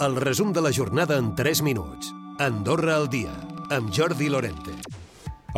El resum de la jornada en 3 minuts. Andorra al dia, amb Jordi Lorente.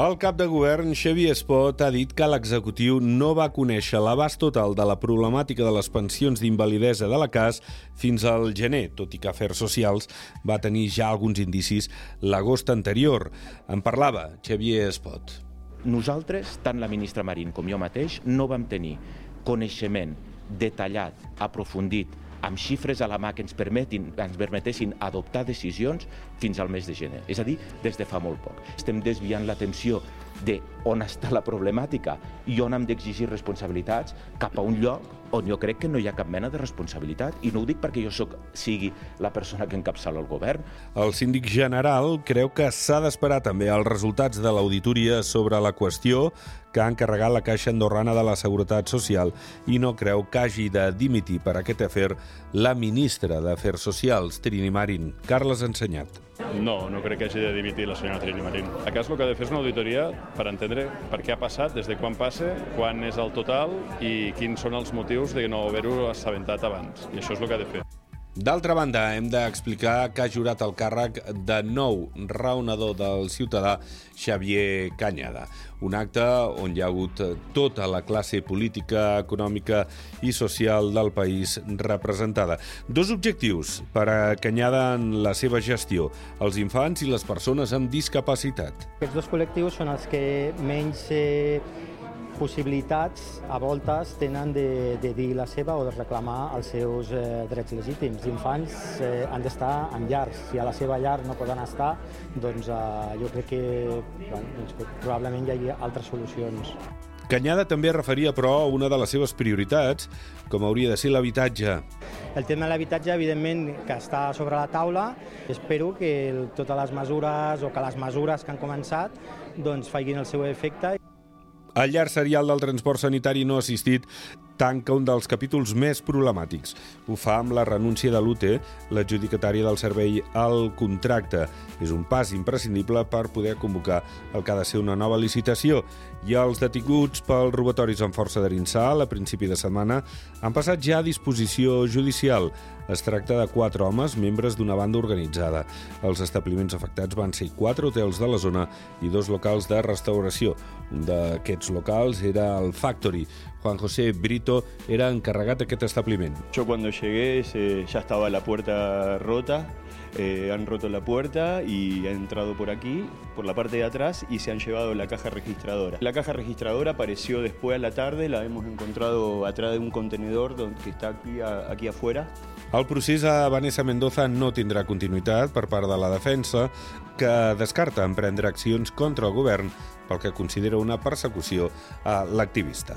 El cap de govern, Xavier Espot, ha dit que l'executiu no va conèixer l'abast total de la problemàtica de les pensions d'invalidesa de la CAS fins al gener, tot i que Afers Socials va tenir ja alguns indicis l'agost anterior. En parlava Xavier Espot. Nosaltres, tant la ministra Marín com jo mateix, no vam tenir coneixement detallat, aprofundit, amb xifres a la mà que ens, permetin, ens permetessin adoptar decisions fins al mes de gener. És a dir, des de fa molt poc. Estem desviant l'atenció de on està la problemàtica i on hem d'exigir responsabilitats cap a un lloc on jo crec que no hi ha cap mena de responsabilitat. I no ho dic perquè jo soc, sigui la persona que encapçala el govern. El síndic general creu que s'ha d'esperar també els resultats de l'auditoria sobre la qüestió que ha encarregat la Caixa Andorrana de la Seguretat Social i no creu que hagi de dimitir per aquest afer la ministra d'Afers Socials, Trini Marín. Carles Ensenyat. No, no crec que hagi de dimitir la senyora Trini Marín. A cas el que ha de fer és una auditoria per entendre per què ha passat, des de quan passa, quan és el total i quins són els motius de no haver-ho assabentat abans. I això és el que ha de fer. D'altra banda, hem d'explicar que ha jurat el càrrec de nou raonador del ciutadà Xavier Canyada. Un acte on hi ha hagut tota la classe política, econòmica i social del país representada. Dos objectius per a Canyada en la seva gestió, els infants i les persones amb discapacitat. Aquests dos col·lectius són els que menys eh, possibilitats a voltes tenen de, de dir la seva o de reclamar els seus eh, drets legítims. Els infants eh, han d'estar en llars. Si a la seva llar no poden estar, doncs eh, jo crec que, bueno, doncs que probablement hi hagi altres solucions. Canyada també referia, però, a una de les seves prioritats, com hauria de ser l'habitatge. El tema de l'habitatge, evidentment, que està sobre la taula. Espero que totes les mesures o que les mesures que han començat doncs, facin el seu efecte. El llarg serial del transport sanitari no assistit tanca un dels capítols més problemàtics. Ho fa amb la renúncia de l'UTE, l'adjudicatària del servei al contracte. És un pas imprescindible per poder convocar el que ha de ser una nova licitació. I els detinguts pels robatoris amb força d'Arinsal a principi de setmana han passat ja a disposició judicial. Es tracta de quatre homes, membres d'una banda organitzada. Els establiments afectats van ser quatre hotels de la zona i dos locals de restauració. Un d'aquests locals era el Factory. Juan José Brito era encarregat d'aquest establiment. Yo cuando llegué se, ya estaba la puerta rota, eh, han roto la puerta y han entrado por aquí, por la parte de atrás, y se han llevado la caja registradora. La caja registradora apareció después a la tarde, la hemos encontrado atrás de un contenedor que está aquí, a, aquí afuera. El procés a Vanessa Mendoza no tindrà continuïtat per part de la defensa, que descarta emprendre accions contra el govern pel que considera una persecució a l'activista.